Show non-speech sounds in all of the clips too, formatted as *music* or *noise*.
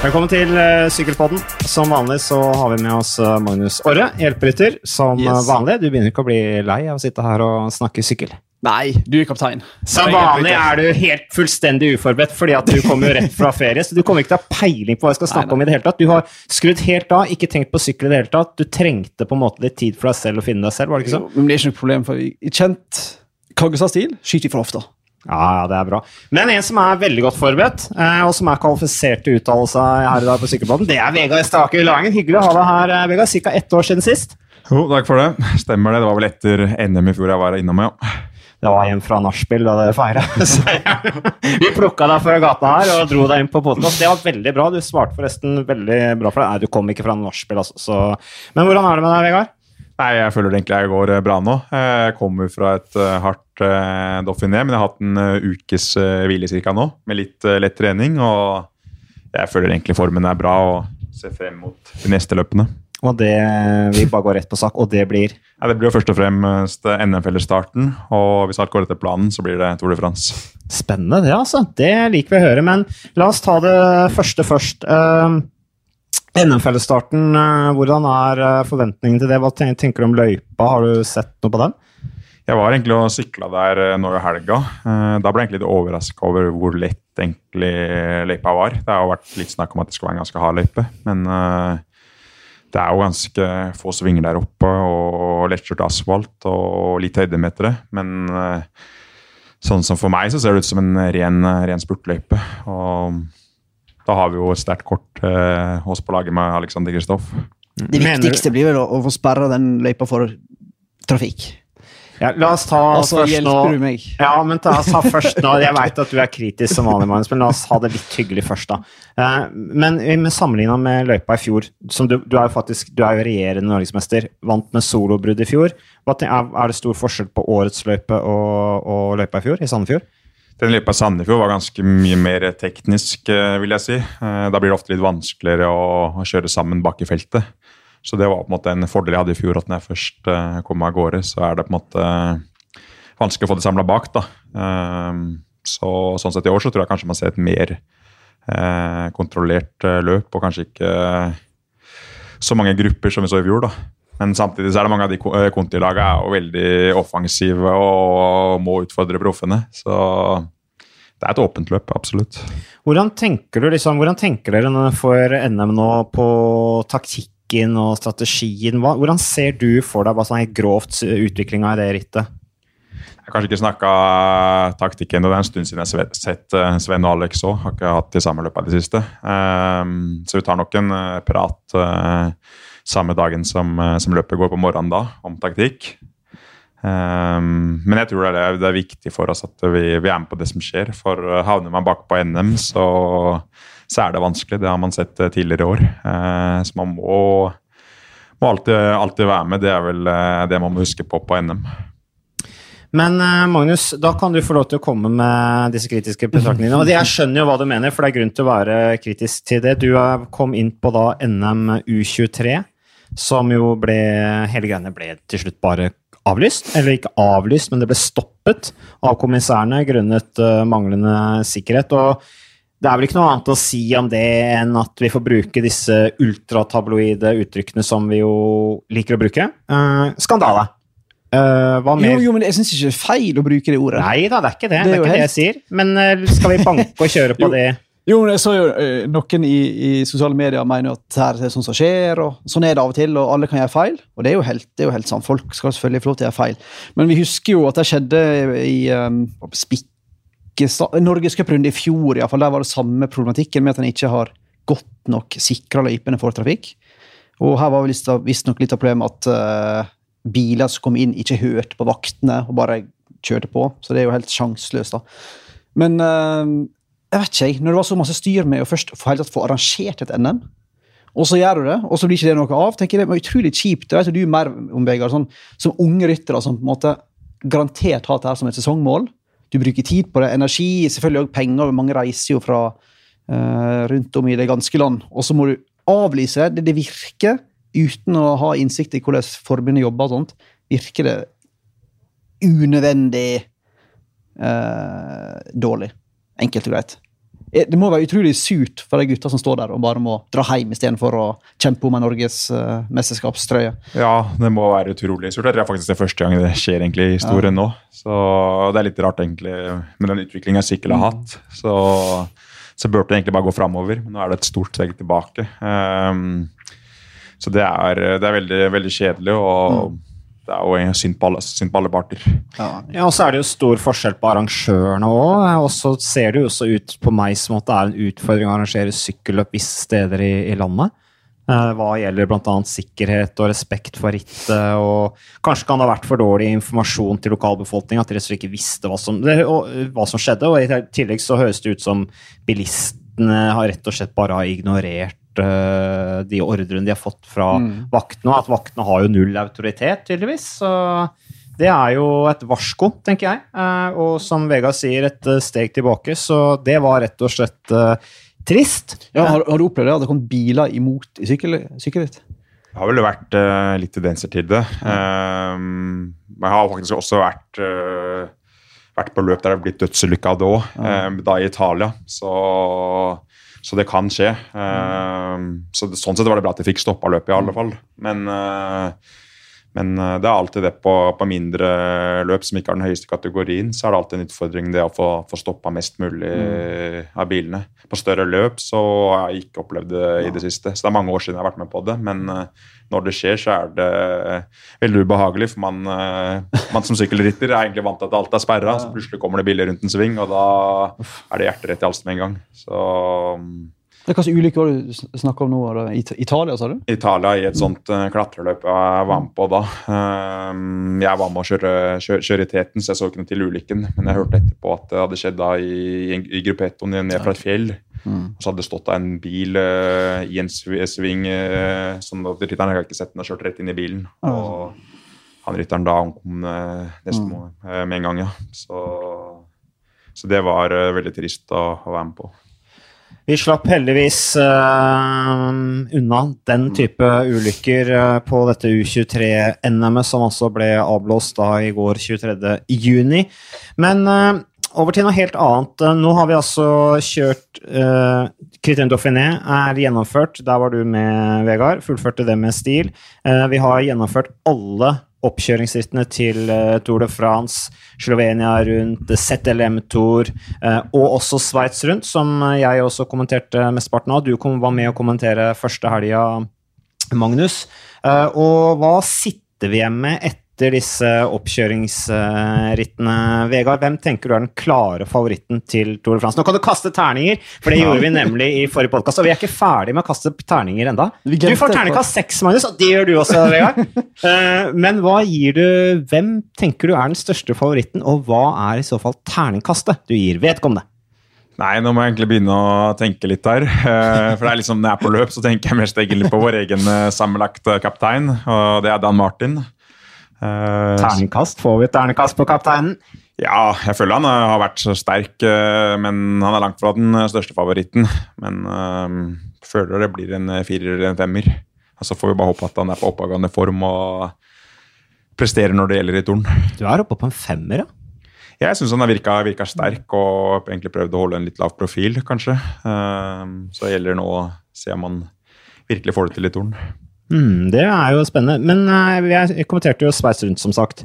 Velkommen til uh, Sykkelpodden. Som vanlig så har vi med oss uh, Magnus Orre, hjelperytter. Som yes. vanlig. Du begynner ikke å bli lei av å sitte her og snakke sykkel? Nei, du er kaptein. Som vanlig er du helt fullstendig uforberedt, fordi at du kommer jo rett fra ferie. Så du kommer ikke til å ha peiling på hva jeg skal snakke nei, nei. om i det hele tatt. Du har skrudd helt av, ikke tenkt på sykkel i det hele tatt. Du trengte på en måte litt tid for deg selv å finne deg selv, var det ikke sånn? Jo, men det er ikke noe problem, for i kjent Kaggestad-stil skyter vi for ofte. Ja, det er bra. Men en som er veldig godt forberedt, eh, og som er kvalifisert til uttalelse her i dag på Sykkelbladet, det er Vegard Stake Langen. Hyggelig å ha deg her, eh, Vegard. Ca. ett år siden sist. Jo, takk for det. Stemmer det. Det var vel etter NM i fjor jeg var innom, ja. Det var en fra nachspiel da dere feira. *laughs* Vi plukka deg fra gata her og dro deg inn på podkast. Det var veldig bra. Du svarte forresten veldig bra for deg. Nei, du kom ikke fra nachspiel, altså. Så... Men hvordan er det med deg, Vegard? Nei, Jeg føler egentlig jeg går bra nå. Jeg kommer fra et eh, hardt uh, Dauphiné, men jeg har hatt en uh, ukes uh, hvile cirka nå, med litt uh, lett trening. Og jeg føler egentlig formen er bra og ser frem mot de neste løpene. Og det, Vi bare går rett på sak, og det blir? Ja, Det blir jo først og fremst NM-fellesstarten. Og hvis alt går etter planen, så blir det Tour de France. Spennende, det altså. Det liker vi å høre. Men la oss ta det første først. Uh, NM-fellesstarten, eh, hvordan er forventningene forventningen til det? Hva tenker du om løypa? Har du sett noe på den? Jeg var egentlig og sykla der eh, nå i helga. Da ble jeg egentlig litt overraska over hvor lett egentlig løypa var. Det har vært litt snakk om at det skal være en ganske hard løype, men det er jo ganske få svinger der oppe og lettkjørt asfalt og litt høydemetere. Men sånn som for meg så ser det ut som en ren, ren spurtløype. Og da har vi jo et sterkt kort eh, oss på laget med Alexander Kristoff. Det viktigste blir vel å, å få sperra den løypa for trafikk. Ja, la oss ta altså, først nå du meg. Ja, men ta, ta først nå. Jeg veit at du er kritisk som vanlig, Magnus, men la oss ha det litt hyggelig først, da. Eh, men med sammenligna med løypa i fjor, som du, du er jo faktisk du er jo regjerende norgesmester, vant med solobrudd i fjor. Er, det stor forskjell på årets løype og, og løypa i fjor, i Sandefjord? Den løypa i Sandefjord var ganske mye mer teknisk, eh, vil jeg si. Eh, da blir det ofte litt vanskeligere å, kjøre sammen bak i feltet. Så det var på en måte en fordel jeg hadde i fjor, at når jeg først kom kom av gårde, så er det på en måte vanskelig å få det samla bak. da. Så, sånn sett i år så tror jeg kanskje man ser et mer kontrollert løp, og kanskje ikke så mange grupper som vi så i fjor. da. Men samtidig så er det mange av de kontilagene er jo veldig offensive og må utfordre proffene. Så det er et åpent løp, absolutt. Hvordan tenker, du, liksom, hvordan tenker dere for NM nå på taktikken og strategien? Hva, hvordan ser du for deg hva som er grovt utviklinga i det rittet? Jeg har kanskje ikke snakka taktikken, det er en stund siden jeg har sett eh, Sven og Alex òg. Har ikke hatt de samme løpa i det siste. Um, så vi tar nok en uh, prat. Uh, samme dagen som, eh, som løpet går på morgenen da, om taktikk. Um, men jeg tror det er, det er, viktig for oss at vi, vi, er med på det som skjer. For havner man bak på NM, så, så, er det vanskelig. Det har man sett uh, tidligere i år. Uh, så man må, må alltid, alltid, være med. Det er vel det man må huske på på NM. Men Magnus, da kan du få lov til å komme med disse kritiske *laughs* betraktningene. Og jeg skjønner jo hva du mener, for det er grunn til å være kritisk til det. Du kom inn på da NM U23 som jo ble Hele greiene ble til slutt bare avlyst. Eller ikke avlyst, men det ble stoppet av kommissærene grunnet manglende sikkerhet. og det er vel ikke noe annet å si om det enn at vi får bruke disse ultratabloide uttrykkene som vi jo liker å bruke. Uh, skandale. Uh, jo, jo, men jeg syns ikke det er feil å bruke det ordet. Nei da, det er ikke det. Det er, det, er ikke helt... det jeg sier. Men uh, skal vi banke og kjøre på *laughs* det? Jo, men jeg så jo Noen i, i, sosiale medier mener at her er sånn som skjer, og sånn er det av og til, og alle kan gjøre feil. Og det er jo helt, det er jo helt sant. Folk skal selvfølgelig få lov til å gjøre feil. Men vi husker jo at det skjedde i um, Norgescuprunde i fjor, fall, der var det samme problematikken med at en ikke har godt nok sikra løypene for trafikk. Og her var visstnok litt av problemet at uh, biler som kom inn, ikke hørte på vaktene og bare kjørte på. Så det er jo helt sjanseløst, da. Men uh, jeg vet ikke, når det var så masse styr med å først få, få arrangert et NM, og så gjør du det, og så blir ikke det noe av, tenker jeg det var utrolig kjipt. Det vet du mer om, Vegard, sånn, som unge ryttere som på en måte garantert har dette som et sesongmål. Du bruker tid på det, energi, selvfølgelig også penger. Mange reiser jo fra uh, rundt om i det ganske land. Og så må du avlyse det. Det virker, uten å ha innsikt i hvordan forbundet jobber, og sånt, virker det unødvendig uh, dårlig. Enkelt og greit. Eh, det må være utrolig surt for de gutta som står der og bare må dra hjem istedenfor å kjempe om en Norges uh. Ja, det må være utrolig surt. Det er faktisk det første gang det skjer egentlig i historien ja. nå. Så det er litt rart egentlig med den utviklinga Sikkel har hatt. Så, så burde det egentlig bare gå framover. Men nå er det et stort steg tilbake. Um, så det er, det er veldig, veldig kjedelig. og mm det er jo synd på alle, synd på alle parter. Ja. ja, og så er det jo stor forskjell på arrangørene òg. Og så ser det jo også ut på meg som at det er en utfordring å arrangere sykkelløp visse steder i, i landet. Eh, hva gjelder bl.a. sikkerhet og respekt for rittet. og Kanskje kan det ha vært for dårlig informasjon til lokalbefolkninga, at de rett ikke visste hva som, det, og, hva som skjedde. og I tillegg så høres det ut som bilistene har rett og slett bare ignorert de ordrene de har fått fra mm. vaktene, og at vaktene har jo null autoritet, tydeligvis. Så det er jo et varsko, tenker jeg. Uh, og som Vegard sier, et uh, steg tilbake. Så det var rett og slett trist. Ja, har, har, du opplevd det? At det kom biler imot i sykkelritt? Det har vel vært litt tendenser til det. Mm. jeg har faktisk også vært vært på løp der det har blitt dødsulykke av det òg, da i Italia. Så så det kan skje. Uh, så Sånn sett var det bra at de fikk stoppa løpet, i alle fall. Men, uh, men uh, det er alltid det på, på, mindre løp som ikke har den høyeste kategorien, så er det alltid en utfordring det å få, få stoppa mest mulig mm. av bilene. På større løp så har jeg ikke opplevd det i det siste. Så det er mange år siden jeg har vært med på det. Men når det skjer, så er det veldig ubehagelig. For man, man som sykkelrytter er egentlig vant til at alt er sperra, så plutselig kommer det biler rundt en sving, og da er det hjertet rett i halsen med en gang. Så hva slags ulykke var det du snakka om nå? Italia, sa du? Italia, i et sånt uh, klatreløp jeg var med på da. Um, jeg var med å kjøre, kjøre, kjøre, i teten, så jeg så ikke noe til ulykken. Men jeg hørte etterpå at det hadde skjedd da i, i gruppettoen ned fra et fjell. Mm. Og så hadde det stått da en bil uh, i en sving uh, sånn at rytteren hadde ikke sett den og kjørt rett inn i bilen. Og han rytteren da omkom nesten mm. med en gang, ja. Så, så det var veldig trist å, å være med på. Vi slapp heldigvis uh, unna den type ulykker uh, på dette U23-NM-et, som altså ble avblåst da i går 23.6. Men uh, over til noe helt annet. Nå har vi altså kjørt uh, Criterion Dauphiné er gjennomført. Der var du med, Vegard. Fullførte det med stil. vi har gjennomført alle oppkjøringsrittene til uh, Tour de France, Slovenia rundt, ZLM Tour uh, og også Sveits rundt, som jeg også kommenterte mesteparten av. Du var med å kommentere første helga, Magnus. Og hva sitter vi igjen med etter etter disse oppkjøringsrittene. Vegard, hvem tenker du er den klare favoritten til Tour de France? Nå kan du kaste terninger, for det gjorde vi nemlig i forrige podkast. Og vi er ikke ferdig med å kaste terninger enda. Du får terningkast seks, Magnus, og det gjør du også, Vegard. *laughs* Eh, men hva gir du Hvem tenker du er den største favoritten, og hva er i så fall terningkastet du gir vedkommende? Nei, nå må jeg egentlig begynne å tenke litt der. Eh, for det er liksom, Når jeg er på løp, så tenker jeg mest egentlig på vår egen sammenlagt sammenlagte kaptein, og det er Dan Martin. Uh, terningkast? Får vi et terningkast på kapteinen? Ja, jeg føler han eh, har vært så sterk, uh, men han er langt fra den største favoritten. Men uh, føler det blir en firer eller en femmer. Og så får vi bare håpe at han er på oppadgående form og presterer når det gjelder i turn. Du er oppe på en femmer, ja? Jeg syns han har virka, virka, sterk og egentlig prøvd å holde en litt lav profil, kanskje. så det gjelder nå å se om han virkelig får det til i torn. Mm, det er jo spennende. Men uh, jeg kommenterte jo Sveits rundt, som sagt.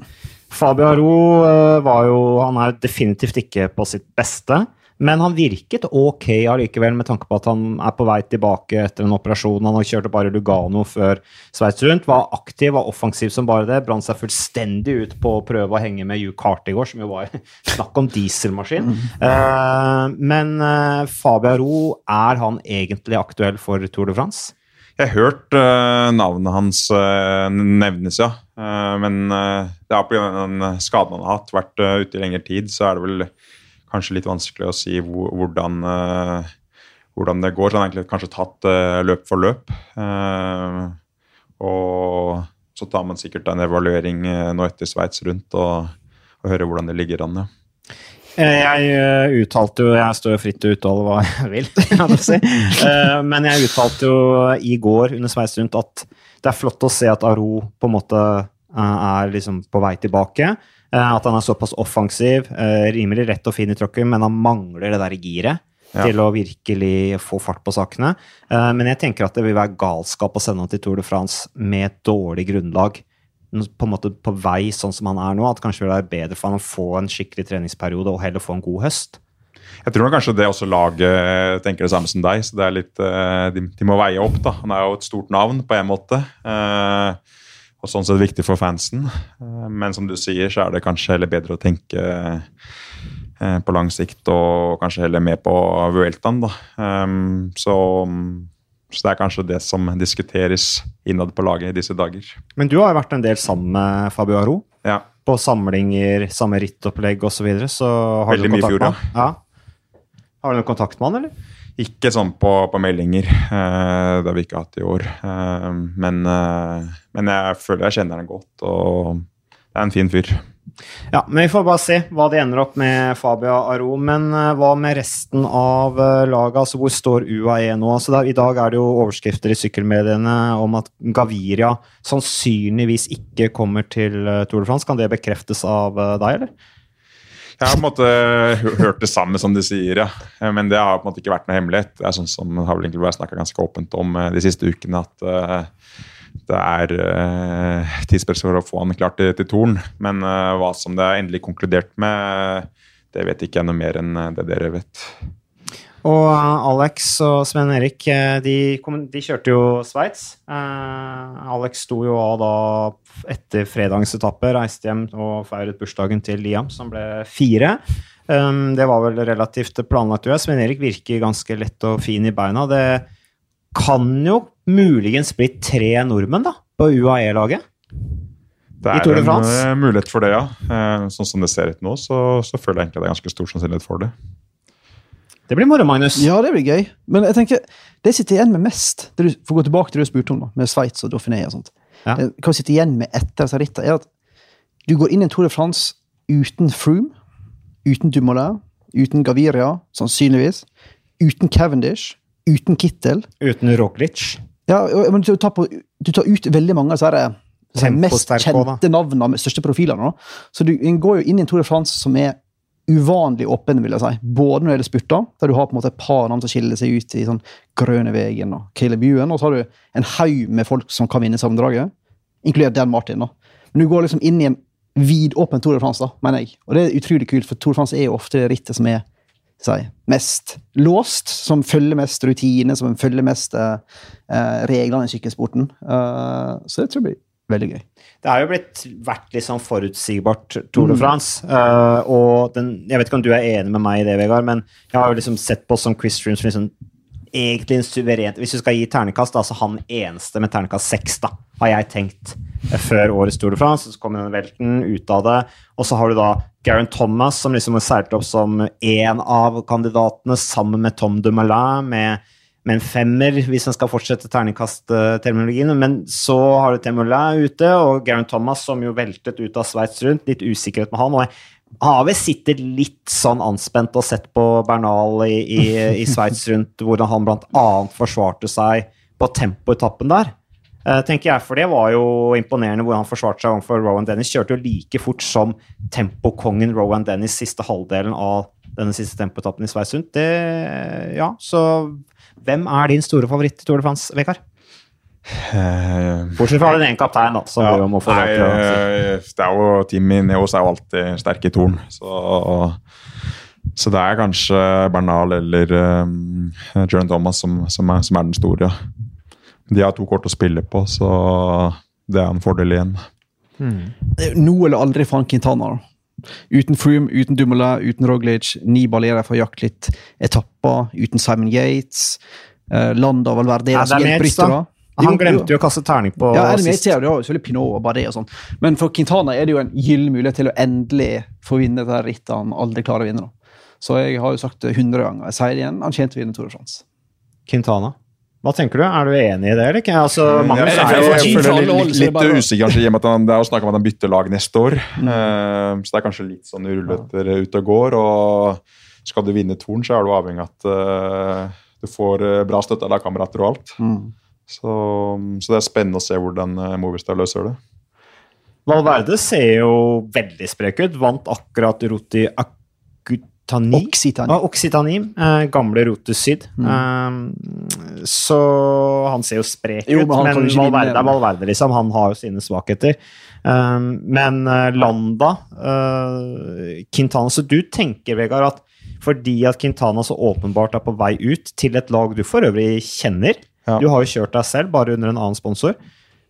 Fabio Aro uh, var jo Han er definitivt ikke på sitt beste. Men han virket ok allikevel, med tanke på at han er på vei tilbake etter en operasjon. Han har kjørt bare Lugano før Sveits rundt. Var aktiv, var offensiv som bare det. Brant seg fullstendig ut på å prøve å henge med Hugh Cart i går, som jo var *laughs* snakk om dieselmaskin. Uh, men Fabio Aro, er han egentlig aktuell for Tour de France? Jeg har hørt uh, navnet hans uh, nevnes, ja. Uh, men det er pga. den skaden han har hatt, vært ute i lengre tid, så er det vel kanskje litt vanskelig å si hvor, hvordan, hvordan, det går. Så han har egentlig kanskje tatt løp for løp. og så tar man sikkert en evaluering nå etter Sveits rundt og, og hører hvordan det ligger an. Ja. Eh, jeg eh, uttalte jo Jeg står jo fritt til å uttale hva *laughs* jeg vil, *laughs* si. Eh, men jeg uttalte jo i går under Sveis rundt at det er flott å se at Aro på en måte er liksom på vei tilbake. At han er såpass offensiv, rimelig rett og fin i tråkken, men han mangler det der giret. Ja. til å virkelig få fart på sakene. Men jeg tenker at det vil være galskap å sende han til Tour de France med et dårlig grunnlag. På en måte på vei sånn som han er nå, at kanskje det vil være bedre for han å få en skikkelig treningsperiode og heller få en god høst. Jeg tror kanskje det også laget tenker det samme som deg. så det er litt, eh, de, de må veie opp. da. Han er jo et stort navn på en måte. eh, og sånn sett viktig for fansen. Eh, men som du sier, så er det kanskje heller bedre å tenke på lang sikt og kanskje heller med på Vueltaen. da. Så, så det er kanskje det som diskuteres innad på laget i disse dager. Men du har jo vært en del sammen med Fabio Aro. Ja. På samlinger, samme rittopplegg osv. Så, videre, så har Veldig du kontakt med han? Ja. Har du noen kontakt med han, eller? Ikke sånn på, på meldinger. eh, det har vi ikke hatt i år. Eh, men, eh, men jeg føler jeg kjenner han godt, og det er en fin fyr. Ja, men Vi får bare se hva de ender opp med Fabia Aro. Men eh, hva med resten av uh, laget? Altså, hvor står UAE nå? Altså, der, I dag er det jo overskrifter i sykkelmediene om at Gaviria sannsynligvis ikke kommer til eh, Tour de France. Kan det bekreftes av eh, deg, eller? Jeg har på en måte hørt det samme som de sier, ja. Eh, Men det har på en måte ikke vært noe hemmelighet. Det er sånn som har vel snakka ganske åpent om eh, de siste ukene, at eh, det er uh, tidspress for å få han klar til, til Torn. Men uh, hva som det er endelig konkludert med, det vet ikke jeg noe mer enn eh, det dere vet. Og eh, Alex og Sven Erik eh, de, kom, de kjørte jo Sveits. Eh, Alex sto jo av da etter fredagens etappe, reiste hjem og feiret bursdagen til Liam, som ble fire. Um, det var vel relativt planlagt. Sven Erik virker ganske lett og fin i beina. Det kan jo muligens blitt tre nordmenn da, på UAE-laget. Det er en France? eh, mulighet for det, ja. Eh, Sånn som det ser ut nå, så, så føler jeg egentlig det er ganske stor sannsynlighet for det. Det blir moro, Magnus. Ja, det blir gøy. Men jeg tenker, det jeg sitter igjen med mest, det du, for å gå tilbake til det du spurte om, da, med Sveits og Dauphiné og sånt, Ja. det, hva jeg sitter igjen med etter disse rittene, er at du går inn i en Tour de France uten Froome, uten Dumoulin, uten Gaviria, sannsynligvis, uten Cavendish, uten Kittel. Uten Roglic. Ja, men du tar, på, du tar ut veldig mange av disse mest også, da. kjente navnene med største profilene. Så du går jo inn i en Tour de France som er uvanlig åpen, vil jeg si. Både når det gjelder spurter, der du har på en måte et par navn som skiller seg ut i sånn Grønne Vegen og Caleb Ewan, og så har du en haug med folk som kan vinne sammendraget, inkludert Dan Martin. da. Men du går liksom inn i en vidåpen Tour de France, da, mener jeg. Og det er utrolig kult, for Tour de France er jo ofte rittet som er si, mest låst, som følger mest rutine, som følger mest eh, eh, reglene i sykkelsporten. Eh, så det tror jeg blir veldig gøy. Det har jo blitt vært litt sånn forutsigbart Tour de France. eh, og den, jeg vet ikke om du er enig med meg i det, Vegard, men jeg har jo liksom sett på som Chris Rooms som liksom egentlig en suverent Hvis du skal gi ternekast, da, så han eneste med ternekast seks, da, har jeg tenkt eh, før årets Tour de France. Så kommer den velten ut av det. Og så har du da Garen Thomas, som liksom seilte opp som én av kandidatene, sammen med Tom Dumoulin, med med en femmer, hvis en skal fortsette terningkastterminologien. Men så har du Temoulin ute, og Garen Thomas, som jo veltet ut av Sveits rundt. Litt usikkerhet med han. og jeg har vel sittet litt sånn anspent og sett på Bernal i, i, i *laughs* Sveits rundt, hvordan han bl.a. forsvarte seg på tempoetappen der. Eh, tenker jeg, For det var jo imponerende hvor han forsvarte seg overfor Rowan Dennis. Kjørte jo like fort som tempokongen Rowan Dennis siste halvdelen av denne siste tempoetappen i Sveitsund. Det, ja, så hvem er din store favoritt i Tour de France, Vegard? Eh, Bortsett fra den ene kapteinen, da, som Ja, må få nei, eh, det er jo Timmy Neos er jo alltid sterke i torn, så, så det er kanskje Bernal eller um, Jørn Thomas som, som, er, som er den store. De har to kort å spille på, så det er en fordel igjen. Det er Nå eller aldri Frank Quintana. Uten Froome, uten Dumoulin, uten Roglic, Ni ballerer for å jakte litt etapper, uten Simon Yates. Eh, Landa og Valverde er da. Han glemte jo å kaste terning på ja, Adam Yates sist. Ja, det jo selvfølgelig Pinot og Bardet og sånn. Men for Quintana er det jo en gyllen mulighet til å endelig få vinne det rittet han aldri klarer å vinne. da. Så jeg har jo sagt det 100 ganger. Jeg sier det igjen, han tjente å vinne Tour de France. Quintana. Hva tenker du? Er du enig i det, eller ikke? Altså, Magnus Jeg, er jo jeg, føler litt, litt usikker kanskje, i og med at han, det er jo snakk om at han bytter lag neste år. Eh, så det er kanskje litt sånn rulleter ute og går. Og skal du vinne Torn, så er du avhengig av at uh, du får eh, bra støtte av lagkamerater og alt. Så, så det er spennende å se hvordan uh, Movistar løser det. Valverde ser jo veldig sprek ut. Vant akkurat Roti Tani? Occitanie. Ah, Occitanie. Eh, gamle Rotussyd. Mm. Eh, så han ser jo sprek Jo, ut, men ut, men. Valverde er Valverde, liksom. Han har jo sine svakheter. Eh, men eh, Landa eh, Quintana Så du tenker, Vegard, at fordi at Quintana så åpenbart er på vei ut til et lag du for øvrig kjenner Ja. Du har jo kjørt deg selv, bare under en annen sponsor.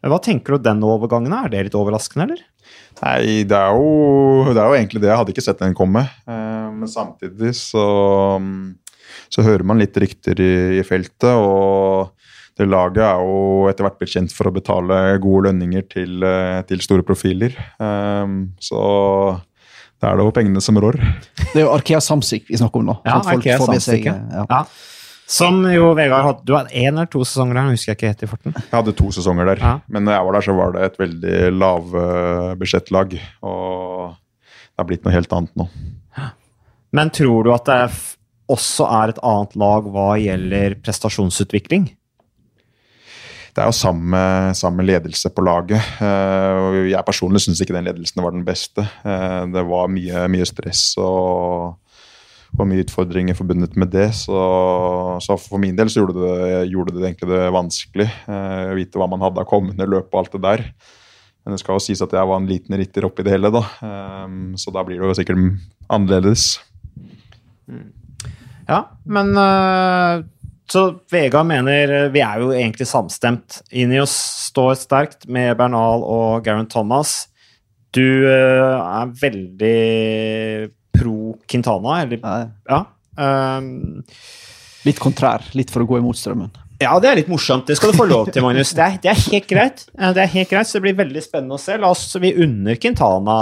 Hva tenker du den overgangen? Er det litt overraskende, eller? Nei, det er, jo, det er jo egentlig det. Jeg hadde ikke sett den komme. Eh, men samtidig så, så hører man litt rykter i, i feltet, og det laget er jo etter hvert blitt kjent for å betale gode lønninger til, eh, til store profiler. Eh, så det er det jo pengene som rår. Det er jo Arkea Samsik vi snakker om nå. Ja, sånn at folk Arkea får med seg, ja. Ja. Som jo Vegard hadde Du hadde én eller to sesonger der, husker jeg ikke helt i farten. Jeg hadde to sesonger der, Ja. men når jeg var der, så var det et veldig lavbudsjettlag. Og det har blitt noe helt annet nå. Men tror du at det også er et annet lag hva gjelder prestasjonsutvikling? Det er jo samme, samme ledelse på laget. eh, Jeg personlig syns ikke den ledelsen var den beste. Eh, Det var mye, mye stress og, og mye utfordringer forbundet med det. Så, så for min del så gjorde det, gjorde det egentlig det vanskelig eh, å vite hva man hadde av kommende løp og alt det der. Men det skal jo sies at jeg var en liten ritter oppi det hele, da. Eh, Så da blir det jo sikkert annerledes. Ja, men uh, Så Vegard mener øh, Vi er jo egentlig samstemt. Inios står sterkt med Bernal og Garen Thomas. Du uh, er veldig pro Quintana, eller Ja, Ja. Um, Litt kontrær. Litt for å gå imot strømmen. Ja, det er litt morsomt. Det skal du få lov til, Magnus. Det er, det er helt greit. Det er helt greit, så det blir veldig spennende å se. La oss, Vi unner Quintana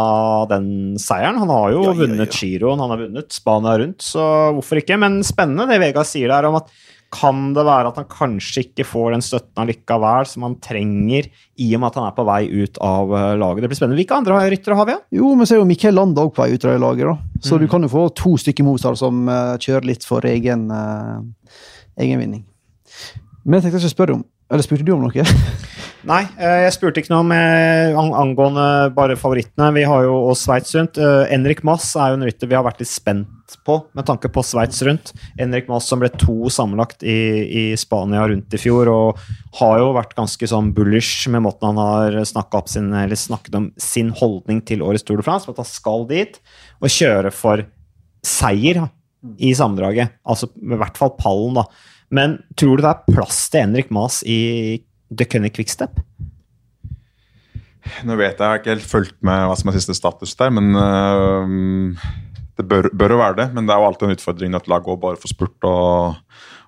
den seieren. Han har jo Ja, ja, ja. vunnet Giroen, han har vunnet Spania rundt, så hvorfor ikke? Men spennende det Vegard sier der om at kan det være at han kanskje ikke får den støtten allikevel som han trenger, i og med at han er på vei ut av eh, laget? Det blir spennende. Hvilke andre ryttere har vi? Ja? Jo, men så er jo Mikkel Land òg på vei ut av laget, da. Mm. Så du kan jo få to stykker mot som uh, kjører litt for egen, uh, egen vinning. Men jeg tenkte jeg skulle spørre om Eller spurte du om noe? Nei, eh, jeg spurte ikke noe om eh, angående bare favorittene. Vi har jo også Sveits rundt. Henrik Enrik Mass er jo en rytter vi har vært litt spent på med tanke på Sveits rundt. Enrik Mass som ble to sammenlagt i, i Spania rundt i fjor, og har jo vært ganske sånn bullish med måten han har opp sin, eller snakket om sin holdning til årets Tour de France, at han skal dit og kjøre for seier i sammendraget. Altså i hvert fall pallen, da. Men tror du det er plass til Henrik Maas i The Cunning Quickstep? Nå vet jeg, jeg har ikke helt fulgt med hva som er siste status der, men øhm, det bør, bør jo være det. Men det er jo alltid en utfordring at lag går bare for spurt og,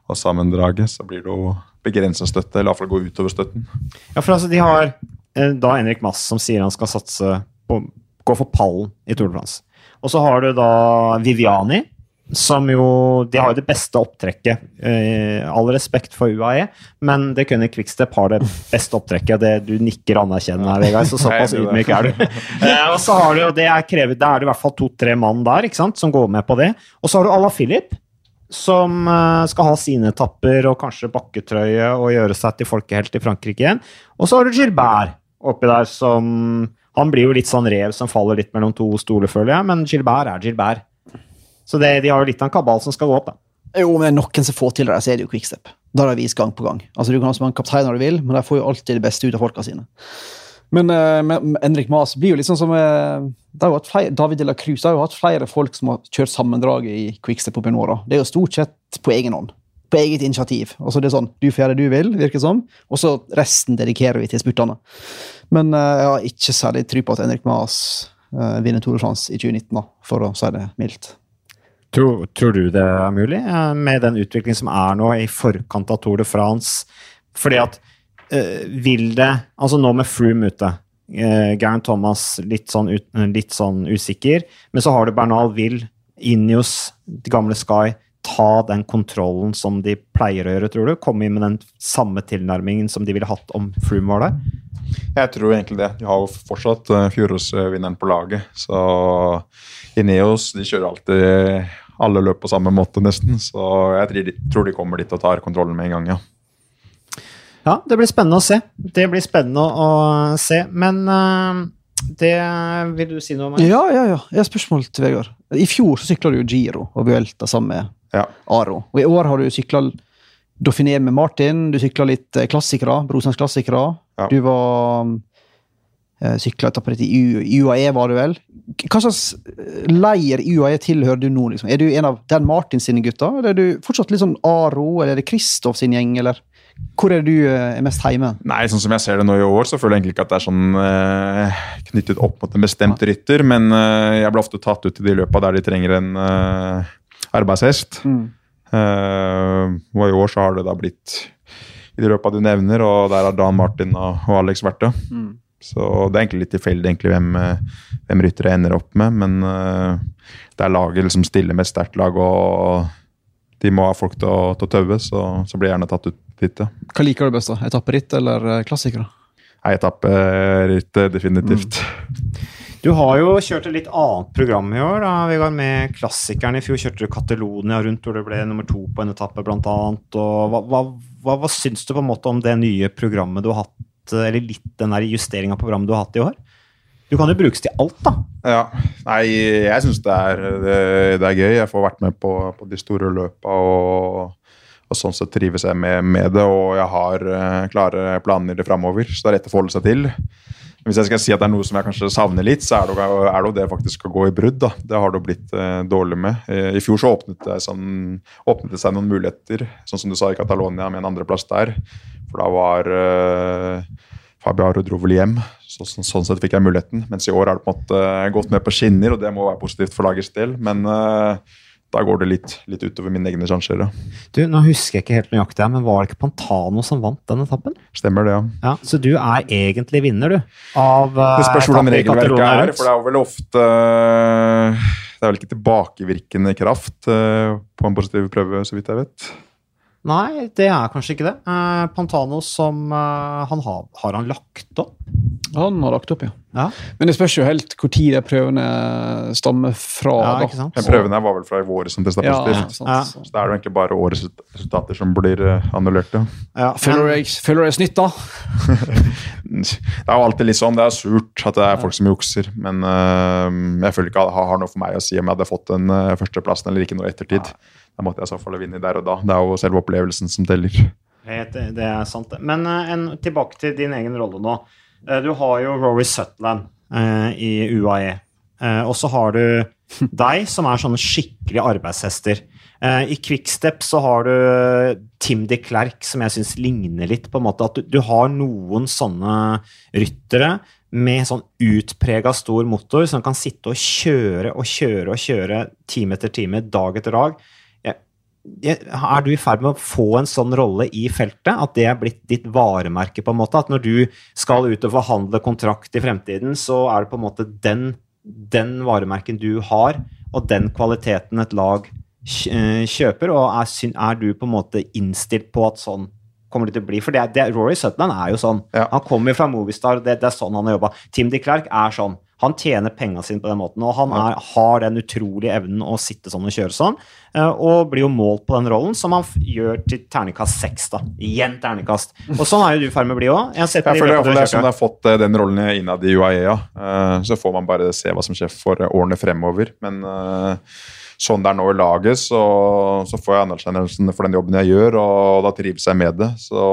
og sammendraget. Så blir det jo begrenset støtte, eller iallfall gå utover støtten. Ja, for altså, de har eh, da Henrik Mass som sier han skal satse på gå for pallen i Tour de France. Og så har du da Viviani, som jo De har jo det beste opptrekket. Eh, all respekt for UAE, men det kunne Quickstep har det beste opptrekket. Det, du nikker anerkjennende her, Vegard, så såpass det det. ydmyk er du. *laughs* Eh, og så har du jo det er krevet, Da er det i hvert fall to-tre mann der ikke sant, som går med på det. Og så har du Ala Philip, som eh, skal ha sine etapper og kanskje bakketrøye og gjøre seg til folkehelt i Frankrike igjen. Og så har du Gilbert oppi der som Han blir jo litt sånn rev som faller litt mellom to stoler, føler jeg, men Gilbert er Gilbert. Så det, de har jo litt av en kabal som skal gå opp, da. Jo, men det er noen som får til det, så er det jo Quickstep. Da har de vist gang på gang. Altså, Du kan ha så mange kapteiner du vil, men de får jo alltid det beste ut av folka sine. Men, eh, men Henrik Maas blir jo litt sånn som eh, det har jo hatt flere, David de la Cruz har jo hatt flere folk som har kjørt sammendraget i Quickstep opp gjennom åra. Det er jo stort sett på egen hånd. På eget initiativ. Altså det er sånn, Du får gjøre det du vil, virker det som, og så resten dedikerer vi til spurtene. Men eh, jeg har ikke særlig tro på at Henrik Maas vinner Tour de France i 2019, da, for å si det mildt. Tror, tror du det er mulig, eh, med den utviklingen som er nå i forkant av Tour de France? Fordi at øh, vil det Altså nå med Froome ute, uh, Garen Thomas litt sånn, ut, litt sånn usikker, men så har du Bernal Will, Inios, de gamle Sky. Ta den kontrollen som de pleier å gjøre, tror du? Komme inn med den samme tilnærmingen som de ville hatt om Froome var der? Jeg tror egentlig det. De har jo fortsatt fjorårsvinneren på laget. Så Ineos de kjører alltid alle løp på samme måte, nesten. Så jeg tror de, kommer dit og tar kontrollen med en gang, ja. Ja, det blir spennende å se. Det blir spennende å se. Men eh, Det vil du si noe om? Ja, ja, ja. Jeg har spørsmål til Vegard. I fjor så sykla du jo Giro og Vuelta sammen med Ja. Aro. Og i år har du sykla Dauphiné med Martin, du sykla litt eh, klassikere, Brosens klassikere. Ja. Du var sykla et i i UAE, var du vel? Hva slags eh, leir i UAE tilhører du nå? liksom? Er du en av Dan Martin sine gutter, eller er du fortsatt litt sånn Aro, eller er det Kristoff sin gjeng, eller hvor er du eh, mest hjemme? Nei, sånn som jeg ser det nå i år, så føler jeg egentlig ikke at det er sånn eh, knyttet opp mot en bestemt rytter, men eh, jeg blir ofte tatt ut i de løpa der de trenger en eh, arbeidshest. Eh, og i år så har det da blitt i de løpa du nevner, og der har Dan Martin og, og Alex vært det. Så det er egentlig litt tilfeldig egentlig hvem, eh, hvem ryttere ender opp med, men uh, det er laget liksom stiller med et sterkt lag, og de må ha folk til å, til å taue, så, så blir jeg gjerne tatt ut dit, ja. Hva liker du best, da? Etapperitt eller eh, klassikere? Nei, etapperitt, definitivt. Du har jo kjørt et litt annet program i år, da, Vegard, med klassikeren. I fjor kjørte du Catalonia rundt, hvor du ble nummer to på en etappe, blant annet. Og hva, hva, hva, hva syns du på en måte om det nye programmet du har hatt, eller litt den der justeringa av programmet du har hatt i år? Du kan jo brukes til alt, da. Ja. Nei, jeg syns det, det, det er gøy. Jeg får vært med på, på de store løpa, og, og sånn sett trives jeg med, med det. Og jeg har eh, klare planer framover, så det er lett å forholde seg til. Hvis jeg skal si at det er noe som jeg kanskje savner litt, så er det jo det, det faktisk å gå i brudd. da. Det har det jo blitt eh, dårlig med. Eh, I fjor så åpnet det, sånn, åpnet det seg noen muligheter, sånn som du sa i Catalonia, med en andreplass der. For da var eh, Fabiaro dro vel hjem, så, sånn, sånn sett fikk jeg muligheten. Mens i år har det på en måte gått ned på skinner, og det må være positivt for lagets del. Men eh, da går det litt, litt utover mine egne sjanser. Ja. Du, Nå husker jeg ikke helt nøyaktig, men var det ikke Pantano som vant den etappen? Stemmer det, ja. Ja, Så du er egentlig vinner, du? Av eh, Det spørs hvordan regelverket er, for det er vel ofte Det er vel ikke tilbakevirkende kraft eh, på en positiv prøve, så vidt jeg vet. Nei, det er kanskje ikke det. Eh, Pantano som eh, han har, har han lagt opp? Han har lagt opp, ja. Ja, Men det spørs jo helt hvor tid de prøvene stammer fra. ja da. ikke sant? Prøvene var vel fra i vår som testa positivt. Ja. Så det er jo egentlig bare årets resultater som blir eh, annullert. Ja. Ja, Føler du deg, snytt, da? *laughs* Det er jo alltid litt sånn, det er surt at det er folk som jukser, men uh, jeg føler ikke at det har noe for meg å si om jeg hadde fått den uh, førsteplassen eller ikke noe i ettertid. Da måtte jeg i så fall vinne der og da. Det er jo selve opplevelsen som teller. det, det er sant, det. Men uh, en, tilbake til din egen rolle nå. Eh, du har jo Rory Sutland eh, i UAE. Eh, og så har du *laughs* deg, som er sånne skikkelig arbeidshester. Eh, I Quickstep så har du Tim de Klerk, som jeg syns ligner litt. på en måte At du, du har noen sånne ryttere med sånn utprega stor motor som kan sitte og kjøre og kjøre og kjøre time etter time, dag etter dag. Er du i ferd med å få en sånn rolle i feltet? At det er blitt ditt varemerke? på en måte, At når du skal ut og forhandle kontrakt i fremtiden, så er det på en måte den, den varemerken du har, og den kvaliteten et lag eh, kjøper? Og er, er du på en måte innstilt på at sånn kommer det til å bli? For det, det, Rory Sutland er jo sånn. Ja. Han kommer jo fra Movistar, det, det er sånn han har jobba. Tim de Klerk er sånn. Han tjener penga sine på den måten, og han er, har den utrolige evnen å sitte sånn og kjøre sånn. eh, Og blir jo målt på den rollen, som han gjør til terningkast seks. da. Igjen terningkast. *laughs* Og sånn er jo du i ferd med å bli òg. Jeg føler i hvert fall det er sånn jeg har fått eh, den rollen innad i UAE. Uh, så får man bare se hva som skjer for eh, årene fremover. Men eh, sånn det er nå i laget, så, så får jeg anerkjennelsen for den jobben jeg gjør, og da trives jeg med det. Så,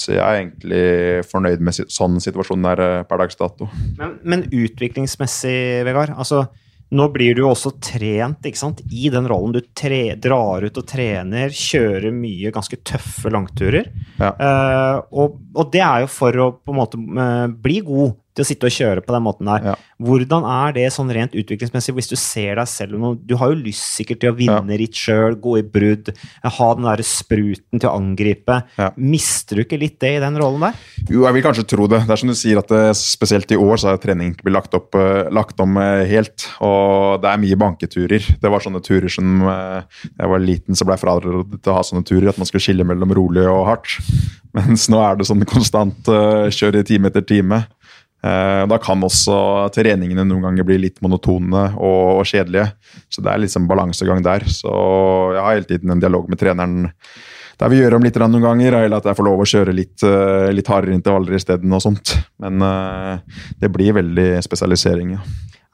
så jeg er egentlig fornøyd med sånn situasjonen er eh, per dags dato. Men, men utviklingsmessig, Vegard altså, Nå blir du jo også trent ikke sant, i den rollen. Du tre, drar ut og trener, kjører mye ganske tøffe langturer. Ja. Uh, og, og det er jo for å på en måte uh, bli god til å sitte og kjøre på den måten der. Ja. Hvordan er det sånn rent utviklingsmessig, hvis du ser deg selv Du har jo lyst sikkert til å vinne ritt sjøl, gå i brudd, ha den der spruten til å angripe. Ja. Mister du ikke litt det i den rollen der? Jo, jeg vil kanskje tro det. Det er som du sier at eh, Spesielt i år så har trening blitt lagt, opp, eh, lagt om eh, helt. Og det er mye banketurer. Det var sånne turer som jeg var liten, så ble jeg frarådet til å ha sånne turer. At man skulle skille mellom rolig og hardt. *laughs* Mens nå er det sånn konstant uh, i time etter time. Eh, Da kan også treningene noen ganger bli litt monotone og, kjedelige. Så det er liksom balansegang der. Så jeg har hele tiden en dialog med treneren der vi gjør om litt noen ganger, eller at jeg får lov å kjøre litt, uh, litt hardere intervaller isteden. og sånt. Men uh, det blir veldig spesialisering, ja.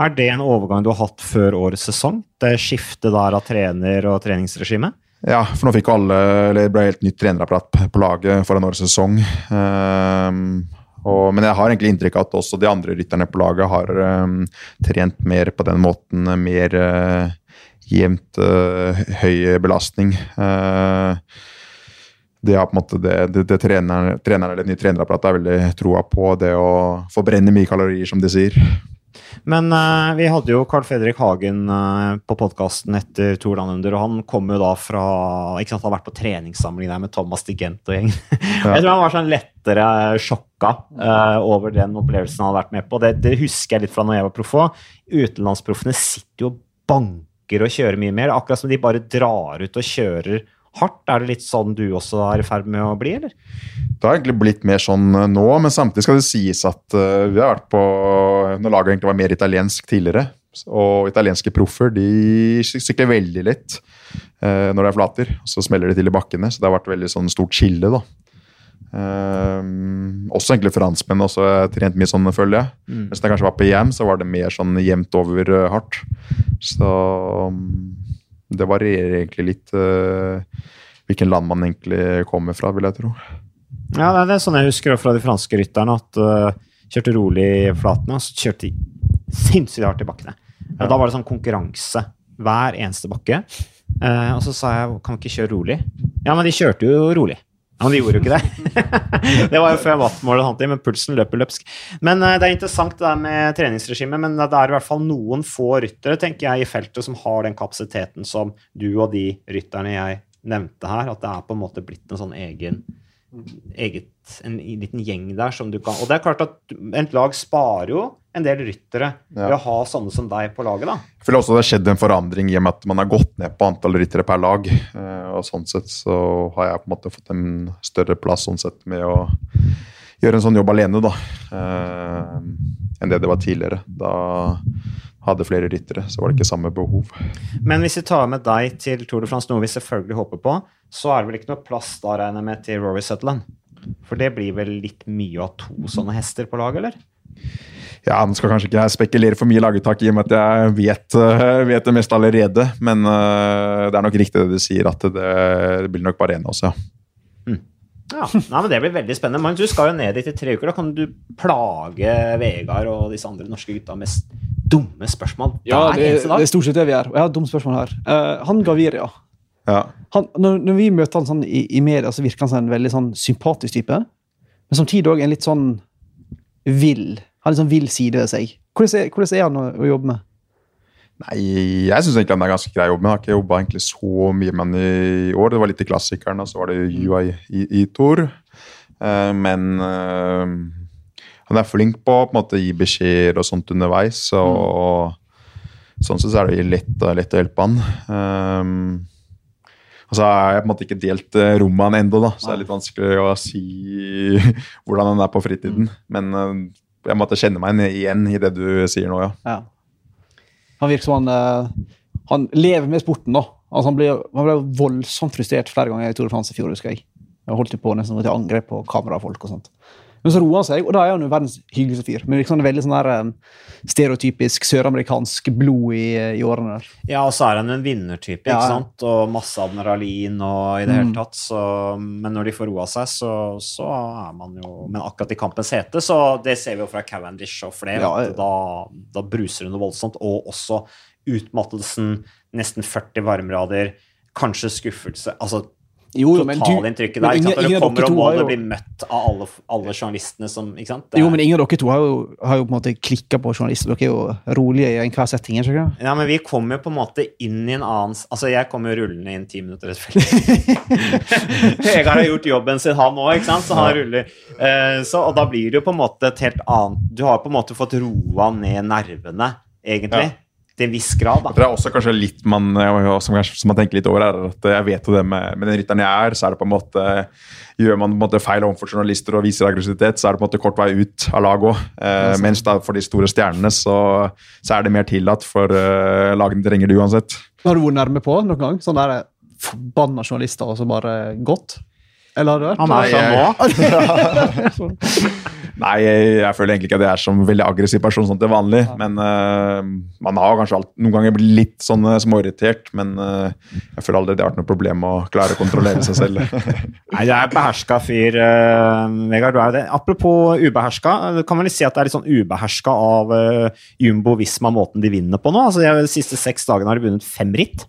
Er det en overgang du har hatt før årets sesong? Det skiftet der av trener og treningsregime? Ja, for nå fikk alle, eller det ble helt nytt trenerapparat på laget foran årets sesong. Um, og, men jeg har egentlig inntrykk av at også de andre rytterne på laget har um, trent mer på den måten. Mer uh, jevnt uh, høy belastning. Uh, det har på en måte det, det, det treneren, treneren, eller det nye trenerapparatet er veldig troa på. Det å forbrenne mye kalorier, som de sier. Men uh, vi hadde jo Carl Fredrik Hagen uh, på podkasten etter Tour Under, og han kom jo da fra ikke sant, Han har vært på treningssamling der med Thomas Digent og gjengen. *laughs* Ja. Jeg tror han var sånn lettere sjokka uh, over den opplevelsen han hadde vært med på. Det, det husker jeg litt fra når jeg var proff òg. Utenlandsproffene sitter jo og banker og kjører mye mer. Akkurat som de bare drar ut og kjører hardt. Er det litt sånn du også er i ferd med å bli, eller? Det har egentlig blitt mer sånn eh, nå, men samtidig skal det sies at uh, vi har vært på Når laget egentlig var mer italiensk tidligere, og italienske proffer de sykler veldig lett uh, når det er flater. Så smeller de til i bakkene, så det har vært veldig sånn stort skille, da. Uh, også egentlig franskmenn også trent mye sånn, føler jeg. Mm. Mens jeg kanskje var på EM, så var det mer sånn jevnt over hardt. Så um, det varierer egentlig litt uh, hvilken land man egentlig kommer fra, vil jeg tro. Ja, det er sånn jeg husker fra de franske rytterne, at uh, kjørte rolig i flatene, og så kjørte de sinnssykt hardt i bakkene. Ja. Da var det sånn konkurranse hver eneste bakke. Uh, og så sa jeg kan vi ikke kjøre rolig? Ja, men de kjørte jo rolig. Men de gjorde jo ikke det. *laughs* det var jo før wattmålet, men pulsen løper løpsk. Men uh, det er interessant det der med treningsregimet, men det er i hvert fall noen få ryttere tenker jeg, i feltet som har den kapasiteten som du og de rytterne jeg nevnte her, at det er på en måte blitt en sånn egen eget, en liten gjeng der som du kan Og det er klart at et lag sparer jo en del ryttere ja. ved å ha sånne som deg på laget. da. Jeg føler også det har skjedd en forandring i og med at man har gått ned på antall ryttere per lag. Og sånn sett så har jeg på en måte fått en større plass sånn sett med å gjøre en sånn jobb alene, da. Eh, enn det det var tidligere. Da hadde flere ryttere, så var det ikke samme behov. Men hvis vi tar med deg til Tour de France, noe vi selvfølgelig håper på, så er det vel ikke noe plass da, regner jeg med, til Rory Sutherland? For det blir vel litt mye av to sånne hester på lag, eller? Ja, Nå skal kanskje ikke jeg spekulere for mye laguttak i og med at jeg vet, uh, vet det meste allerede. Men uh, det er nok riktig det du sier, at det, det blir nok bare én av oss, ja. Mm. Ja, Nei, men Det blir veldig spennende. Magnus, du skal jo ned dit i tre uker. Da kan du plage Vegard og disse andre norske gutta med dumme spørsmål hver ja, det, eneste dag. Det er stort sett det vi gjør. Og jeg har et dumt spørsmål her. Uh, han Gaviria. Ja. Han, når, når, vi møter han sånn i, i media, så virker han som en veldig sånn sympatisk type. Men samtidig òg en litt sånn vill har en sånn vill side ved seg. Hvordan er, hvordan er han å, å, jobbe med? Nei, Jeg syns han er ganske grei å jobbe med. Jeg har ikke jobba så mye med han i år. Det var litt i klassikeren, og så var det UI i, Tor. Uh, men uh, han er flink på, på en måte, å gi beskjeder og sånt underveis. Og, mm. sånn sett så er det lett, lett å hjelpe han. Um, og så har jeg på en måte ikke delt rommet han ennå, så det er litt vanskelig å si *laughs* hvordan han er på fritiden. Mm. Men jeg måtte kjenne meg igjen i det du sier nå, ja. ja. Han virker som han, uh, han lever med sporten, da. Altså, han, ble, han ble voldsomt frustrert flere ganger i Tour de France i fjor, husker jeg. Jeg holdt på nesten til angrep på kamerafolk og sånt. Men så roer han seg, og da er han jo verdens hyggeligste fyr. Men liksom veldig sånn der, stereotypisk søramerikansk blod i, i, årene der. Ja, og så er han en vinnertype, ikke ja, ja. sant? Og masse adrenalin og i det mm. hele tatt. Så, men når de får roa seg, så, så, er man jo Men akkurat i kampens hete, så det ser vi jo fra Cavendish og flere, ja, da, da bruser det noe voldsomt. Og også utmattelsen, nesten 40 varmerader, kanskje skuffelse. altså totalinntrykket der. Ingen, du kommer og må jo... bli møtt av alle, alle journalistene som? Er... Jo, men ingen av dere to har jo, har jo på en måte klikka på journalister. Dere er jo rolige i enhver setting. ikke sant? Ja, men vi kommer jo på en måte inn i en annen Altså, jeg kommer jo rullende inn ti minutter etter *laughs* Vegard har gjort jobben sin, han òg, ikke sant? Så han ruller. Uh, så, og da blir det jo på en måte et helt annet Du har på en måte fått roa ned nervene, egentlig. Ja til en viss grad. Da. Det er også kanskje litt man, som, som man tenker litt over, er at jeg vet jo det med, med den rytteren jeg er, så er det på en måte Gjør man på en måte feil overfor journalister og viser aggressivitet, så er det på en måte kort vei ut av laget òg. Eh, mens da for de store stjernene så, så er det mer tillatt, for eh, lagene trenger det uansett. Har du vært nærme på noen gang? Sånn der forbanna journalister og så bare gått? Eller har det vært Han er sånn nå. *laughs* Nei, jeg, jeg føler egentlig ikke at jeg er som veldig aggressiv person sånn til vanlig. Men uh, man har kanskje alt, noen ganger blitt litt sånn eh, småirritert. Men uh, jeg føler aldri det har vært noe problem å klare å kontrollere seg selv. *laughs* Nei, jeg er beherska fyr, uh, Vegard. Du er det. Apropos ubeherska, eh, kan man vel si at det er litt sånn ubeherska av uh, Jumbo Visma måten de vinner på nå? Altså, de, de siste seks dagene har de vunnet fem ritt.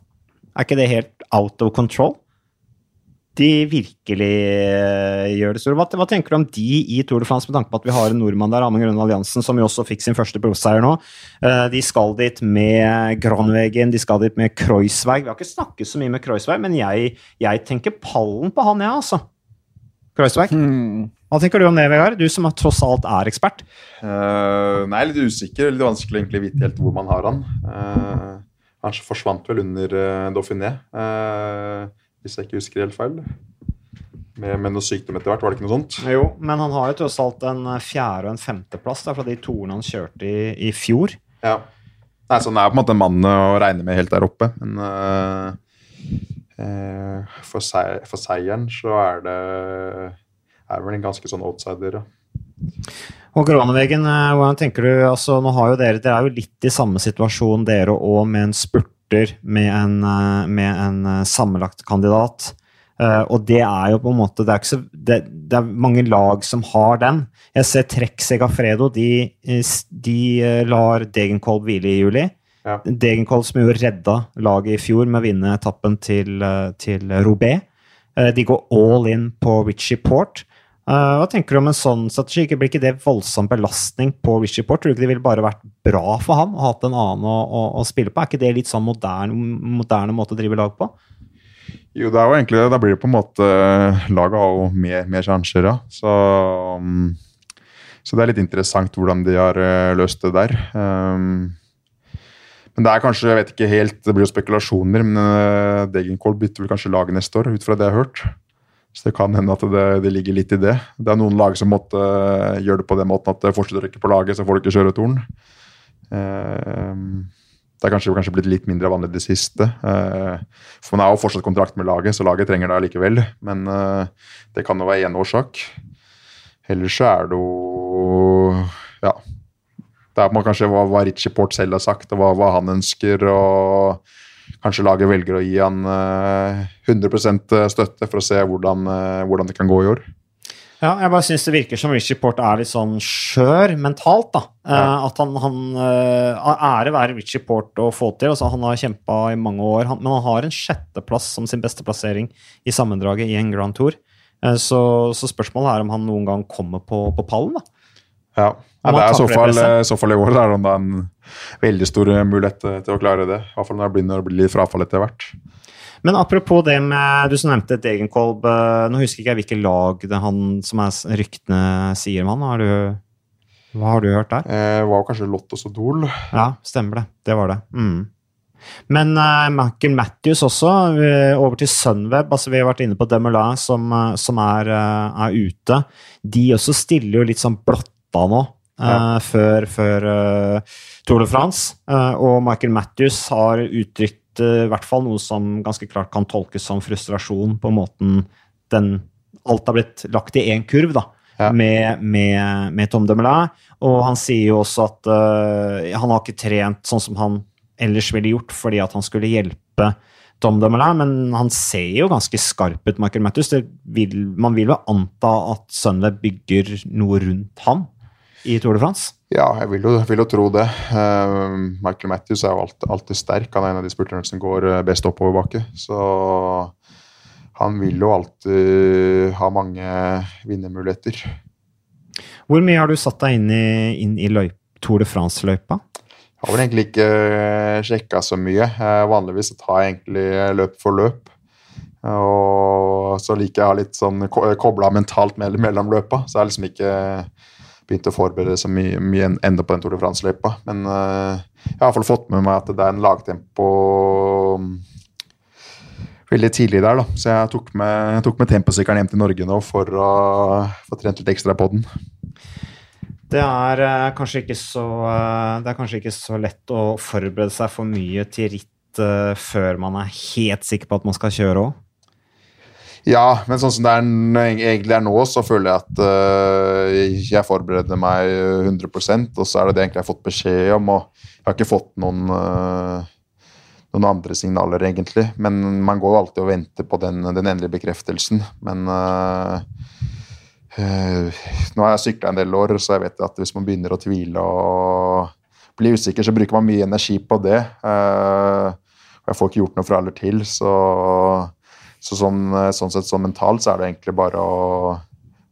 Er ikke det helt out of control? De virkelig eh, gjør det store. Hva, hva tenker du om de i Tour de France, med tanke på at vi har en nordmann der, Amund Grønne Alliansen, som jo også fikk sin første proffseier nå? Eh, de skal dit med Granvegen, de skal dit med Kreuzweig. Vi har ikke snakket så mye med Kreuzweig, men jeg, jeg tenker pallen på han, jeg, ja, altså. Kreuzweig. Hmm. Hva tenker du om det, Vegard? Du som er- tross alt er ekspert. Uh, nei, litt usikker. Litt vanskelig egentlig å vite helt hvor man har han. Uh, han forsvant vel under uh, Dauphiné, eh, hvis jeg ikke husker helt feil. Med, med noe sykdom etter hvert, var det ikke noe sånt? Jo, men han har jo tross alt en eh, fjerde- og en femteplass da, fra de toerne han kjørte i, i fjor. Ja. Nei, så han er på en måte en mann å regne med helt der oppe, men uh, uh, for, seier, for seieren så er det er vel en ganske sånn outsider, ja. Og Granevegen, hvordan tenker du altså Nå har jo dere Dere er jo litt i samme situasjon, dere òg, med en spurter med en, eh, med en eh, sammenlagt kandidat. Eh, og det er jo på en måte Det er, så, det, det er mange lag som har den. Jeg ser Trekk Segafredo. De, de lar Degenkolb hvile i juli. Ja. Degenkolb som jo redda laget i fjor med å vinne etappen til, til Robé. De går all in på Richie Port. Eh, hva tenker du om en sånn strategi? Blir ikke det voldsom belastning på Richie Port? Tror du ikke det ville bare vært bra for ham å ha en annen å, å, å spille på? Er ikke det litt sånn moderne, moderne måte å drive lag på? Jo, det er jo egentlig det. Da blir det på en måte Laget har jo mer, mer sjanser, ja. Så, um, så det er litt interessant hvordan de har eh, løst det der. Um, men det er kanskje, jeg vet ikke helt, det blir jo spekulasjoner, men Degenkolb bytter vel kanskje lag neste år, ut fra det jeg har hørt. Så det kan hende at det, det ligger litt i det. Det er noen lag som måtte uh, gjøre det på den måten at det fortsetter å rykke på laget, så får du ikke kjøre torn. Uh, det er kanskje, kanskje blitt litt mindre vanlig det siste. Uh, for man har jo fortsatt kontrakt med laget, så laget trenger det allikevel. Men uh, det kan jo være én årsak. Ellers så er det jo Ja. Det er kanskje hva, hva Richie Port selv har sagt, og hva, hva han ønsker. og Kanskje laget velger å gi han uh, 100% støtte for å se hvordan, uh, hvordan det kan gå i år. Ja, jeg bare syns det virker som Richie Port er litt sånn skjør mentalt, da. Ja. Eh, at han, han eh, Ære være Richie Port å få til. Altså, han har kjempa i mange år, han, men han har en sjetteplass som sin beste plassering i sammendraget i en Grand Tour. Eh, så, så spørsmålet er om han noen gang kommer på, på pallen, da. Ja, ja det er i så fall, i så fall i år. Det er da en veldig stor mulighet til, til å klare det. I hvert fall når det begynner å bli litt frafall etter hvert. Men apropos det med Du som nevnte Degenkolb. eh, Nå husker ikke jeg hvilke lag det han som er ryktene sier om han. Har du, hva har du hørt der? Eh, var kanskje Lottos og Dol. Ja, stemmer det. Det var det. Mm. Men uh, Michael Matthews også, uh, over til Sunweb. altså Vi har vært inne på Demoulin, som, uh, som er, eh, er ute. De også stiller jo litt sånn blotta nå, eh, Ja. før, før eh, Tour de France. Eh, og Michael Matthews har uttrykt eh, i hvert fall noe som ganske klart kan tolkes som frustrasjon på måten den Alt har blitt lagt i én kurv, da Ja. med, med, med Tom Demelay. Og han sier jo også at uh, han har ikke trent sånn som han ellers ville gjort, fordi at han skulle hjelpe Tom Demelay, men han ser jo ganske skarp ut, Michael Matthews. Vil, man vil jo anta at Sunweb bygger noe rundt han i Tour de France? Ja, jeg vil jo, vil jo tro det. Uh, Michael Matthews er jo alltid, alltid sterk. Han er en av de spurterne som går eh, best oppoverbakke. Så han vil jo alltid ha mange vinnermuligheter. Hvor mye har du satt deg inn i, inn i løyp, Tour de France-løypa? Jeg har vel egentlig ikke sjekka så mye. Eh, Vanligvis tar jeg egentlig løp for løp. Og så liker jeg å ha litt sånn kobla mentalt mellom løpa. Så jeg er liksom ikke begynt å forberede så mye, mye enda på den Tour de France-løypa. Men uh, jeg har i hvert fall fått med meg at det er en lagtempo mm, veldig tidlig der, da. Så jeg tok med, jeg med temposykkelen hjem til Norge nå for å få trent litt ekstra på den. Det er, uh, kanskje ikke så, uh, det er kanskje ikke så lett å forberede seg for mye til ritt før man er helt sikker på at man skal kjøre òg? Ja, men sånn som det er, egentlig er nå, så føler jeg at uh, jeg forbereder meg 100% og så er det det egentlig jeg har fått beskjed om. og Jeg har ikke fått noen, uh, noen andre signaler, egentlig. Men man går jo alltid og venter på den, den endelige bekreftelsen. Men uh, nå har jeg sykla en del år, så jeg vet at hvis man begynner å tvile og bli usikker, så bruker man mye energi på det. jeg får ikke gjort noe fra eller til, så så sånn, eh, sånn sett sånn mentalt så er det egentlig bare å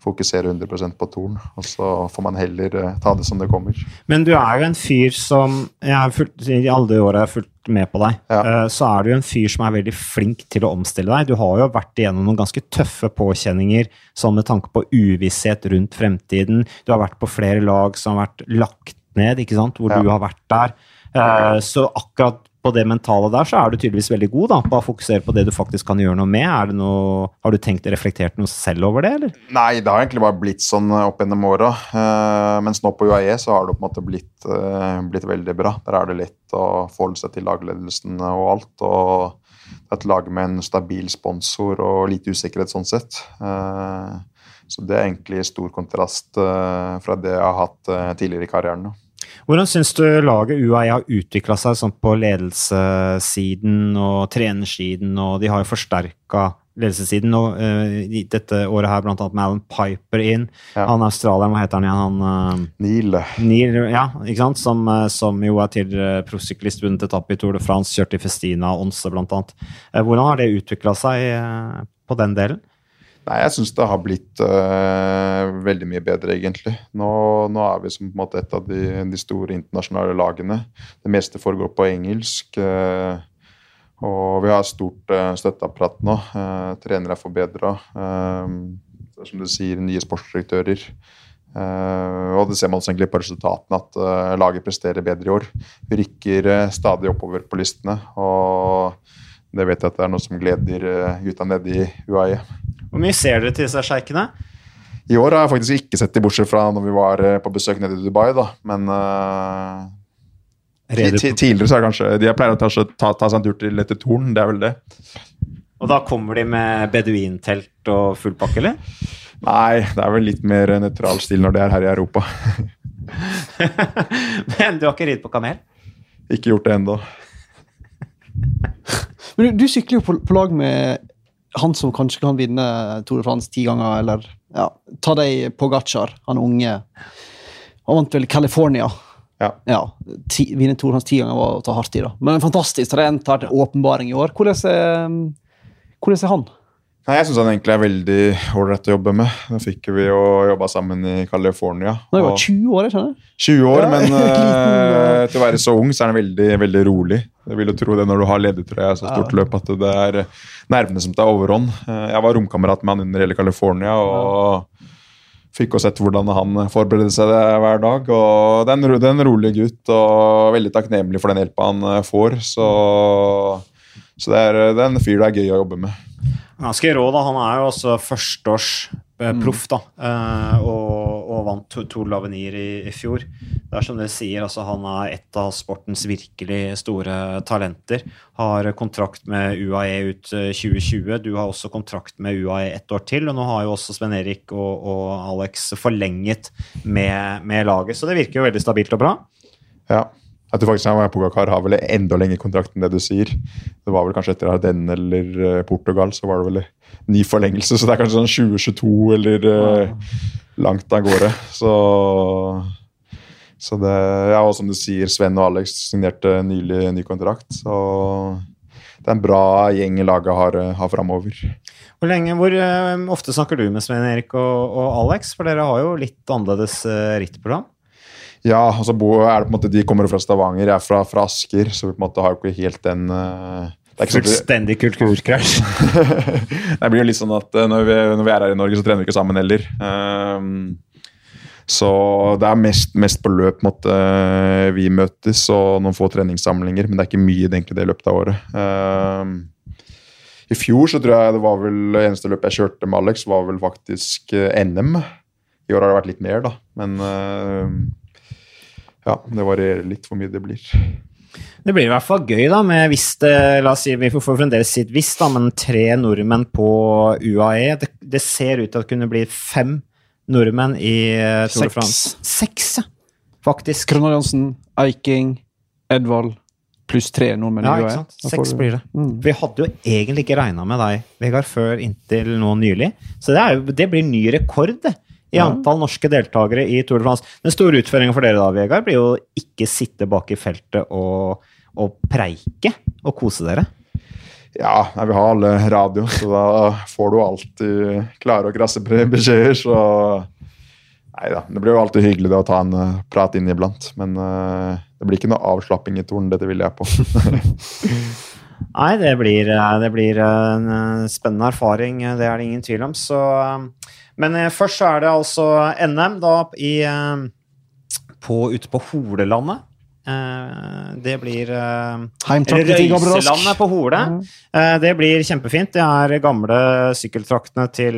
fokusere 100% på Torn, og så får man heller uh, ta det som det kommer. Men du er jo en fyr som jeg har fulgt, I alle de åra jeg har fulgt med på deg, ja. uh, så er du jo en fyr som er veldig flink til å omstille deg. Du har jo vært igjennom noen ganske tøffe påkjenninger sånn med tanke på uvisshet rundt fremtiden. Du har vært på flere lag som har vært lagt ned, ikke sant, hvor ja. du har vært der. Uh, så akkurat på det mentale der, så er du tydeligvis veldig god da, å fokusere på det du faktisk kan gjøre noe med. Noe, har du tenkt reflektert noe selv over det, eller? Nei, det har egentlig bare blitt sånn eh, opp gjennom åra. Uh, mens nå på UAE så har det på en måte blitt, uh, blitt veldig bra. Der er det lett å forholde seg til lagledelsen og alt. og det er et lag med en stabil sponsor og lite usikkerhet sånn sett. Så det er egentlig stor kontrast fra det jeg har hatt tidligere i karrieren. nå. Hvordan syns du laget UAE har utvikla seg sånn på ledelsessiden og trenersiden, og de har jo forsterka ledelsessiden nå, uh, dette året her, blant annet med Alan Piper inn. Ja. Han australieren, hva heter han igjen? Han, uh, Neil. Neil. Ja, ikke sant? Som, uh, som jo er til uh, proffsyklist, vunnet etappe i Tour de France, kjørt i Festina og Onse, blant annet. hvordan har det utvikla seg på den delen? Nei, jeg syns det har blitt uh, veldig mye bedre, egentlig. Nå, nå, er vi som måte et av de, de, store internasjonale lagene. Det meste foregår på engelsk. Uh, og vi har stort uh, støtteapparat nå. Trenere er forbedra. som du sier, nye sportsdirektører. og det ser man også egentlig på resultatene, at laget presterer bedre i år. Vi rykker stadig oppover på listene. og det vet jeg at det er noe som gleder gutta nede i UAE. Hvor mye ser dere til disse sjeikene? I år har jeg faktisk ikke sett de, bortsett fra når vi var eh, på besøk nede i Dubai, da. Men uh, tidligere så er det kanskje De pleier å ta, ta, ta seg en tur til etter Torn, det er vel det. Og da kommer de med beduintelt og full pakke, eller? Nei, det er vel litt mer nøytral stil når det er her i Europa. *laughs* Men du har ikke ridd på kamel? Ikke gjort det ennå. Men du, du sykler jo på, på lag med han som kanskje kan vinne Tour de France ti ganger, eller ja, ta deg Pogacar, han unge. Han vant vel California. Ja. ja ti, vinne Tour de France ti ganger var å ta hardt i, da. Men en fantastisk talent, har til åpenbaring i år. Hvordan er, hvordan er han? Nei, Jeg syns han egentlig er veldig ålreit å jobbe med. Nå fikk vi jo jobba sammen i California. Han jo 20 år, jeg skjønner. 20 år, ja, men *laughs* uh, til å være så ung, så er han veldig veldig rolig. Jeg vil jo tro det når du har ledertrøye så stort ja. løp, at det er nervene som tar overhånd. Uh, jeg var romkamerat med han under hele California. og Fikk jo sett hvordan han forberedte seg hver dag. og Det er en, rolig gutt og veldig takknemlig for den hjelpa han får. Så, så det, er, det er en fyr det er gøy å jobbe med. Ganske rå, da. Han er jo også førsteårs eh, mm. proff, da. Eh, og, og, vant to, to Lavenir i, i, fjor. Det er som dere sier, altså han er et av sportens virkelig store talenter. Har kontrakt med UAE ut 2020. Eh, du har også kontrakt med UAE ett år til. Og nå har jo også Sven Erik og, og Alex forlenget med, med laget, så det virker jo veldig stabilt og bra. Ja. Jeg du faktisk at Pogacar har vel enda lengre kontrakt enn det du sier. Det var vel kanskje etter Ardennes eller eh, Portugal, så var det vel ny forlengelse. Så det er kanskje sånn 2022 eller uh, langt av gårde. Så, så det Ja, og som du sier, Sven og Alex signerte nylig ny kontrakt. Så det er en bra gjeng laget har, har framover. Hvor lenge, hvor uh, ofte snakker du med Sven Erik og, og, Alex? For dere har jo litt annerledes uh, rittprogram? Ja, altså er det på en måte, de kommer fra Stavanger, jeg er fra, fra Asker, så vi på en måte har jo ikke helt den uh, Fullstendig kulturkrasj. *laughs* det blir jo litt sånn at uh, når vi, når vi, er her i Norge, så trener vi ikke sammen heller. Um, så det er mest, mest på løp måtte, uh, vi møtes, og noen få treningssamlinger. Men det er ikke mye egentlig, det løpet av året. Um, I fjor så tror jeg det var vel det eneste løpet jeg kjørte med Alex, var vel faktisk NM. I år har det vært litt mer, da. Men ja, det varierer litt hvor mye det blir. Det blir i hvert fall gøy, da, med hvis det La oss si, vi får fremdeles si hvis, da, men tre nordmenn på UAE. Det, det ser ut til å kunne bli fem nordmenn i eh, Tour de. France. Seks, ja. Faktisk. Kroner Jansen, Eiking, Edvald pluss tre nordmenn. Ja, i UAE. Ja, ikke sant. Seks du- blir det. Mm. Vi hadde jo egentlig ikke regna med deg, Vegard, før inntil nå nylig. Så det, er jo, det blir ny rekord, det. I antall norske deltakere i Tour de France. Den store utfordringen for dere da, Vegard, blir jo å ikke sitte bak i feltet og, og preike og kose dere. Ja, vi har alle radio, så da får du alltid klare og krasse beskjeder. Så nei da. Det blir jo alltid hyggelig det å ta en eh, prat inn iblant. Men uh, det blir ikke noe avslapping i torn, dette vil jeg på. *laughs* Nei, det blir, eh, det blir en eh, spennende erfaring, eh, det er det ingen tvil om. Så, eh, men eh, først så er det altså NM da i, eh, på, ute på Holelandet. Eh, Det blir eh, Rask. Røyselandet på Hole. Eh, Det blir kjempefint. Det er gamle sykkeltraktene til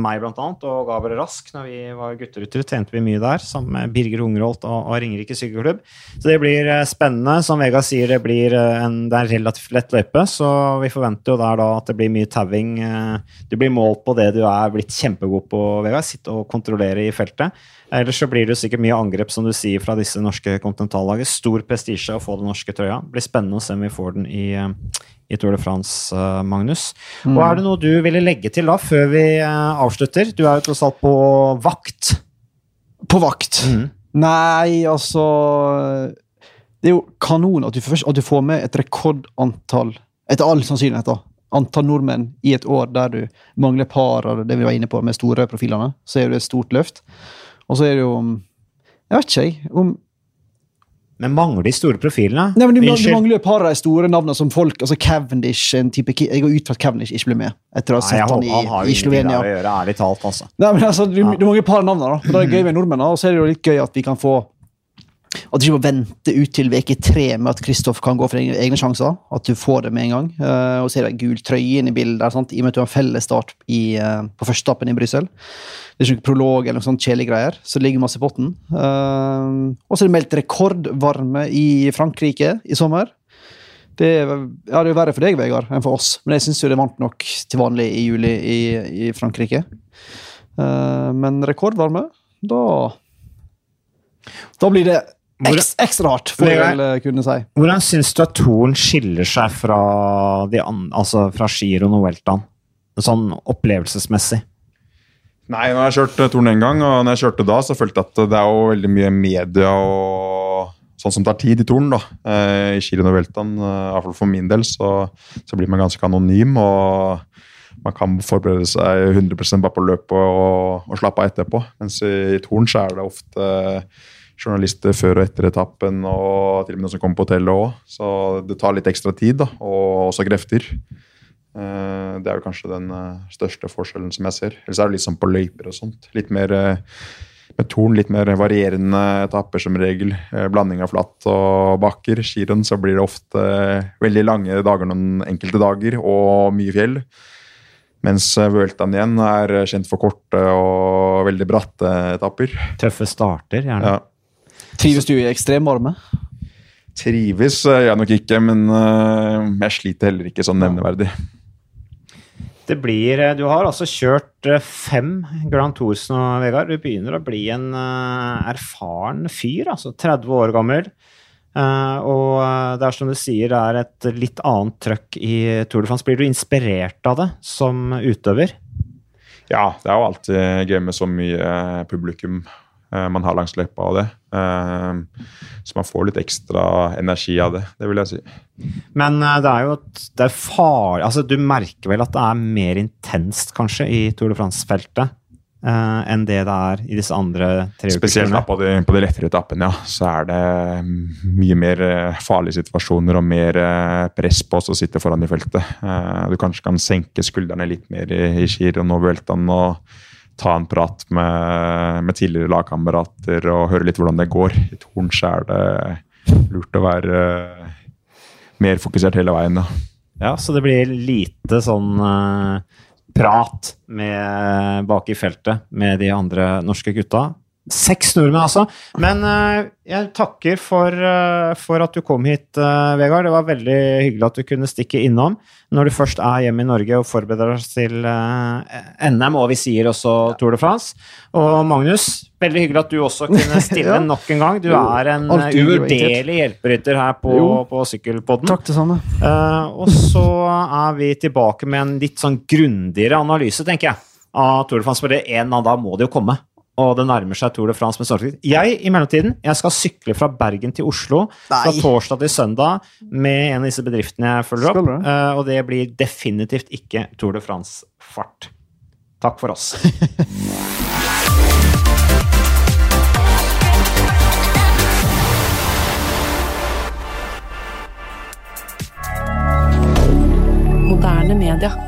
meg blant annet, og Gabriel Rask. Når vi var gutterutter, trente vi mye der sammen med Birger Hungerholt og, og Ringerike sykkelklubb. Så det blir spennende. Som Vegard sier, det blir en, det er en relativt lett løype, så vi forventer jo der da at det blir mye tauing. Du blir målt på det du er blitt kjempegod på, Vegard. Sitte og kontrollere i feltet. Ellers så blir det sikkert mye angrep, som du sier, fra disse norske kontinentallaget. Stor prestisje å få den norske trøya. Blir spennende å se om vi får den i, eh, i Tour de France, Magnus. Magnus. Og er det noe du ville legge til da, før vi eh, avslutter? Du er jo tross alt på vakt. På vakt. Mm. Nei, altså Det er jo kanon at du, først, at du får med et rekordantall, etter all sannsynlighet, da, antall nordmenn i et år der du mangler par av det vi var inne på med store profilene. Så er det et stort løft. Og så er det jo Jeg vet ikke, jeg. Om, Men mangler de store profilene? nei, men du, du mangler jo et par av de store navnene som folk altså Cavendish en type, Jeg går ut fra at Cavendish ikke blir med, etter å ha sett han i, han har i Slovenia. å gjøre, ærlig talt, altså. Nei, men altså, du, Ja. du mangler et par navn, da. Men det er gøy med nordmenn, Og så er det jo litt gøy at vi kan få At du ikke må vente ut til uke tre med at Kristoff kan gå for egne, sjanser. At du får det med en gang. Uh, og så er det gul trøye inne i bildet, der, sant? i og med at du har felles start i, eh, på førsteetappen i Brussel. Det er ikke noe prolog eller noe sånt kjedelige greier, så det ligger masse i potten. Uh, og så er det meldt rekordvarme i Frankrike i sommer. Det er, ja, det er verre for deg, Vegard, enn for oss. Men jeg syns det er varmt nok til vanlig i juli i, i Frankrike. Uh, men rekordvarme, da Da blir det Ekstra hardt, får jeg vel kunne si. Hvordan syns du at Toren skiller seg fra, de an, altså fra Giroen og Weltan? Sånn opplevelsesmessig. Nei, nå har jeg kjørt eh, Toren én gang, og når jeg kjørte da, så følte jeg at det er jo veldig mye media og sånn som tar tid i Toren. da. Eh, I Giron og Veltan, eh, i hvert fall for min del, så, så blir man ganske anonym. og man kan forberede seg 100% bare på løpet og, og slappe av etterpå. Mens i, i Toren så er det ofte journalister før og etter etappen, og til og med noen som kommer på hotellet òg. Så det tar litt ekstra tid, da, og også krefter. Eh, Det er jo kanskje den eh, største forskjellen som jeg ser. Ellers er det litt sånn på løyper og sånt. Litt mer eh, med torn, litt mer varierende etapper som regel. Blanding av flatt og bakker. Skirenn så blir det ofte veldig lange dager noen enkelte dager, og mye fjell. Mens Vueltaen igjen er kjent for korte og veldig bratte etapper. Tøffe starter, gjerne. Ja. Trives du i ekstrem varme? Trives eh, jeg nok ikke, men eh, jeg sliter heller ikke sånn nevneverdig. Det blir, eh, du har altså kjørt fem Grand Tours nå, Vegard. Du begynner å bli en erfaren fyr, altså 30 år gammel. Eh, og det er som du sier, det er et litt annet trøkk i Tour de France. Blir du inspirert av det som utøver? Ja, det er jo alltid gøy med så mye publikum man har langs løypa av det. Eh, Så man får litt ekstra energi av det, det vil jeg si. Men eh, det er jo et, det er farlig Altså, du merker vel at det er mer intenst, kanskje, i Tour de France-feltet eh, enn det det er i disse andre tre Spesielt da på de, på de lettere etappene, ja. Så er det mm, mye mer eh, farlige situasjoner og mer eh, press på oss å sitte foran i feltet. Eh, Du kanskje kan senke skuldrene litt mer i, i Giron og Vueltaen og ta en prat med, med tidligere lagkamerater og høre litt hvordan det går. I Torn er det lurt å være eh, mer fokusert hele veien. da. Ja, så det blir lite sånn uh, prat med, bak i feltet med de andre norske gutta. Seks nordmenn, altså. Men uh, jeg takker for, uh, for, at du kom hit, uh, Vegard. Det var veldig hyggelig at du kunne stikke innom når du først er hjemme i Norge og forbereder oss til NM, og vi sier også Tour de France. Og Magnus, veldig hyggelig at du også *laughs* kunne stille ja. nok en gang. Du er en uvurderlig hjelperytter her på, på Sykkelpodden. Takk det samme. og så er vi tilbake med en litt sånn grundigere analyse, tenker jeg, av Tour de France. For det en av da må det jo komme og det nærmer seg Tour de France med stormskritt. Jeg i mellomtiden, jeg skal sykle fra Bergen til Oslo Nei. fra torsdag til søndag med en av disse bedriftene jeg følger opp. Eh, og det blir definitivt ikke Tour de France-fart. Takk for oss. moderne media.